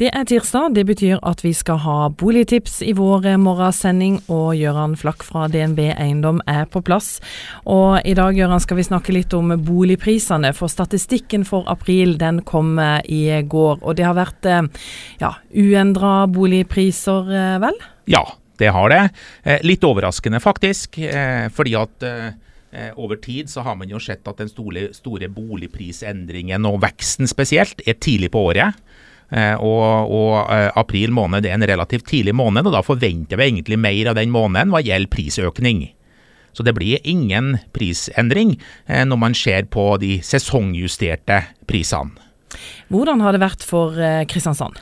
Det er tirsdag. Det betyr at vi skal ha boligtips i vår morgensending. Og Gøran Flakk fra DNB Eiendom er på plass. Og i dag Gøran, skal vi snakke litt om boligprisene. For statistikken for april den kom i går. Og det har vært ja, uendra boligpriser, vel? Ja, det har det. Eh, litt overraskende faktisk. Eh, fordi at eh, over tid så har man jo sett at den store, store boligprisendringen, og veksten spesielt, er tidlig på året. Eh, og, og, eh, april måned er en relativt tidlig måned, og da forventer vi egentlig mer av den måneden hva gjelder prisøkning. Så det blir ingen prisendring eh, når man ser på de sesongjusterte prisene. Hvordan har det vært for Kristiansand?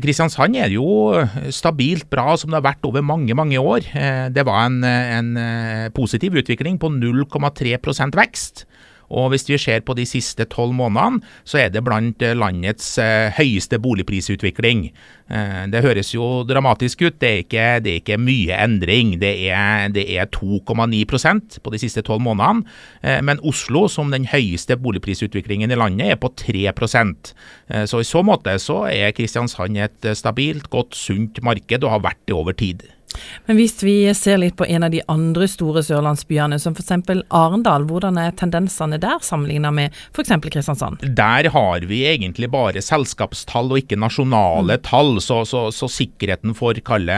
Kristiansand er jo stabilt bra som det har vært over mange mange år. det var en, en positiv utvikling på 0,3% vekst. Og hvis vi ser på de siste tolv månedene, så er det blant eh, landets eh, høyeste boligprisutvikling. Eh, det høres jo dramatisk ut, det er ikke, det er ikke mye endring. Det er, er 2,9% på de siste tolv månedene. Men Oslo, som den høyeste boligprisutviklingen i landet, er på 3% Så i så måte så er Kristiansand et stabilt, godt, sunt marked, og har vært det over tid. Men hvis vi ser litt på en av de andre store sørlandsbyene, som f.eks. Arendal, hvordan er tendensene der sammenlignet med f.eks. Kristiansand? Der har vi egentlig bare selskapstall og ikke nasjonale mm. tall, så, så, så, sikkerheten for kalle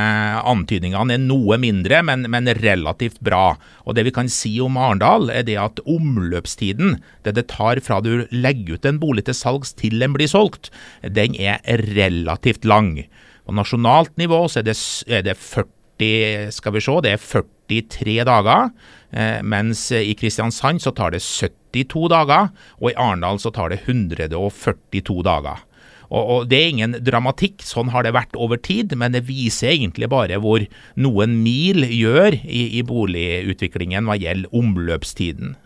antydningene er noe mindre, men, men, relativt bra. Og Det vi kan si om Arendal, er det at omløpstiden, det det tar fra du legger ut en bolig til salgs til den blir solgt, den er relativt lang. På nasjonalt nivå så er det, er det 40 40, skal vi se, det er 43 dager. Eh, mens i Kristiansand så tar det 72 dager, og i Arendal så tar det 142 dager. Og, og, Det er ingen dramatikk, sånn har det vært over tid, men det viser egentlig bare hvor noen mil gjør i, i boligutviklingen hva gjelder omløpstiden.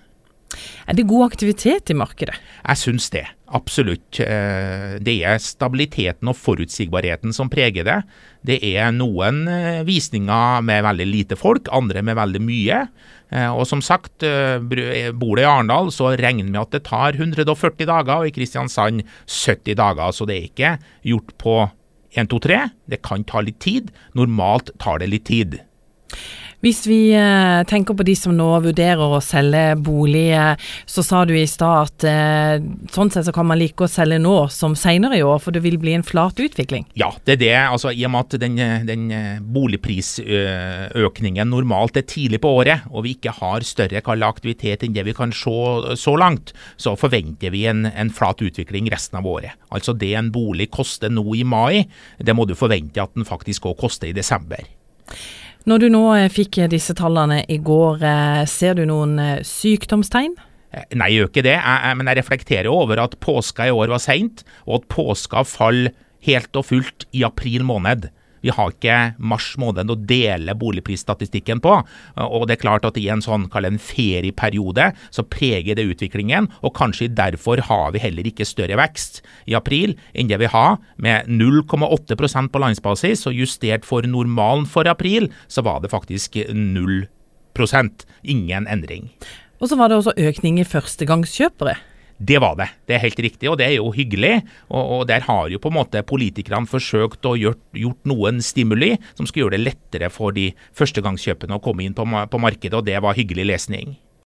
Er det god aktivitet i markedet? Jeg syns det, absolutt. Eh, det er stabiliteten og forutsigbarheten som preger det. Det er noen eh, visninger med veldig lite folk, andre med veldig mye. Eh, og som sagt, bor du i Arendal, så regner vi med at det tar 140 dager, og i Kristiansand 70 dager. Så det er ikke gjort på 1, 2, 3. Det kan ta litt tid. Normalt tar det litt tid. Hvis vi eh, tenker på de som nå vurderer å selge bolig, eh, så sa du i stad at eh, sånn sett så kan man like å selge nå som senere i år, for det vil bli en flat utvikling? Ja, det er det. Altså, I og med at den, den boligprisøkningen normalt er tidlig på året, og vi ikke har større aktivitet enn det vi kan se så langt, så forventer vi en, en flat utvikling resten av året. Altså det en bolig koster nå i mai, det må du forvente at den faktisk òg koster i desember. Når du nå eh, fikk eh, disse tallene i går, eh, ser du noen sykdomstegn? Nei, jeg gjør ikke det, jeg, jeg, men jeg reflekterer over at påska i år var seint, og at påska faller helt og fullt i april måned. Vi har ikke mars måned å dele boligprisstatistikken på. Og det er klart at i en sånn kall en ferieperiode så preger det utviklingen, og kanskje derfor har vi heller ikke større vekst i april enn det vi har, med 0,8% på landsbasis, og justert for normalen for april, så var det faktisk 0% Ingen endring. Og så var det også økning i førstegangskjøpere. Det var det. Det er helt riktig, og det er jo hyggelig. Og, og der har jo på en måte politikerne forsøkt å gjort, gjort, noen stimuli som skulle gjøre det lettere for de førstegangskjøpene å komme inn på, på markedet, og det var hyggelig lesning.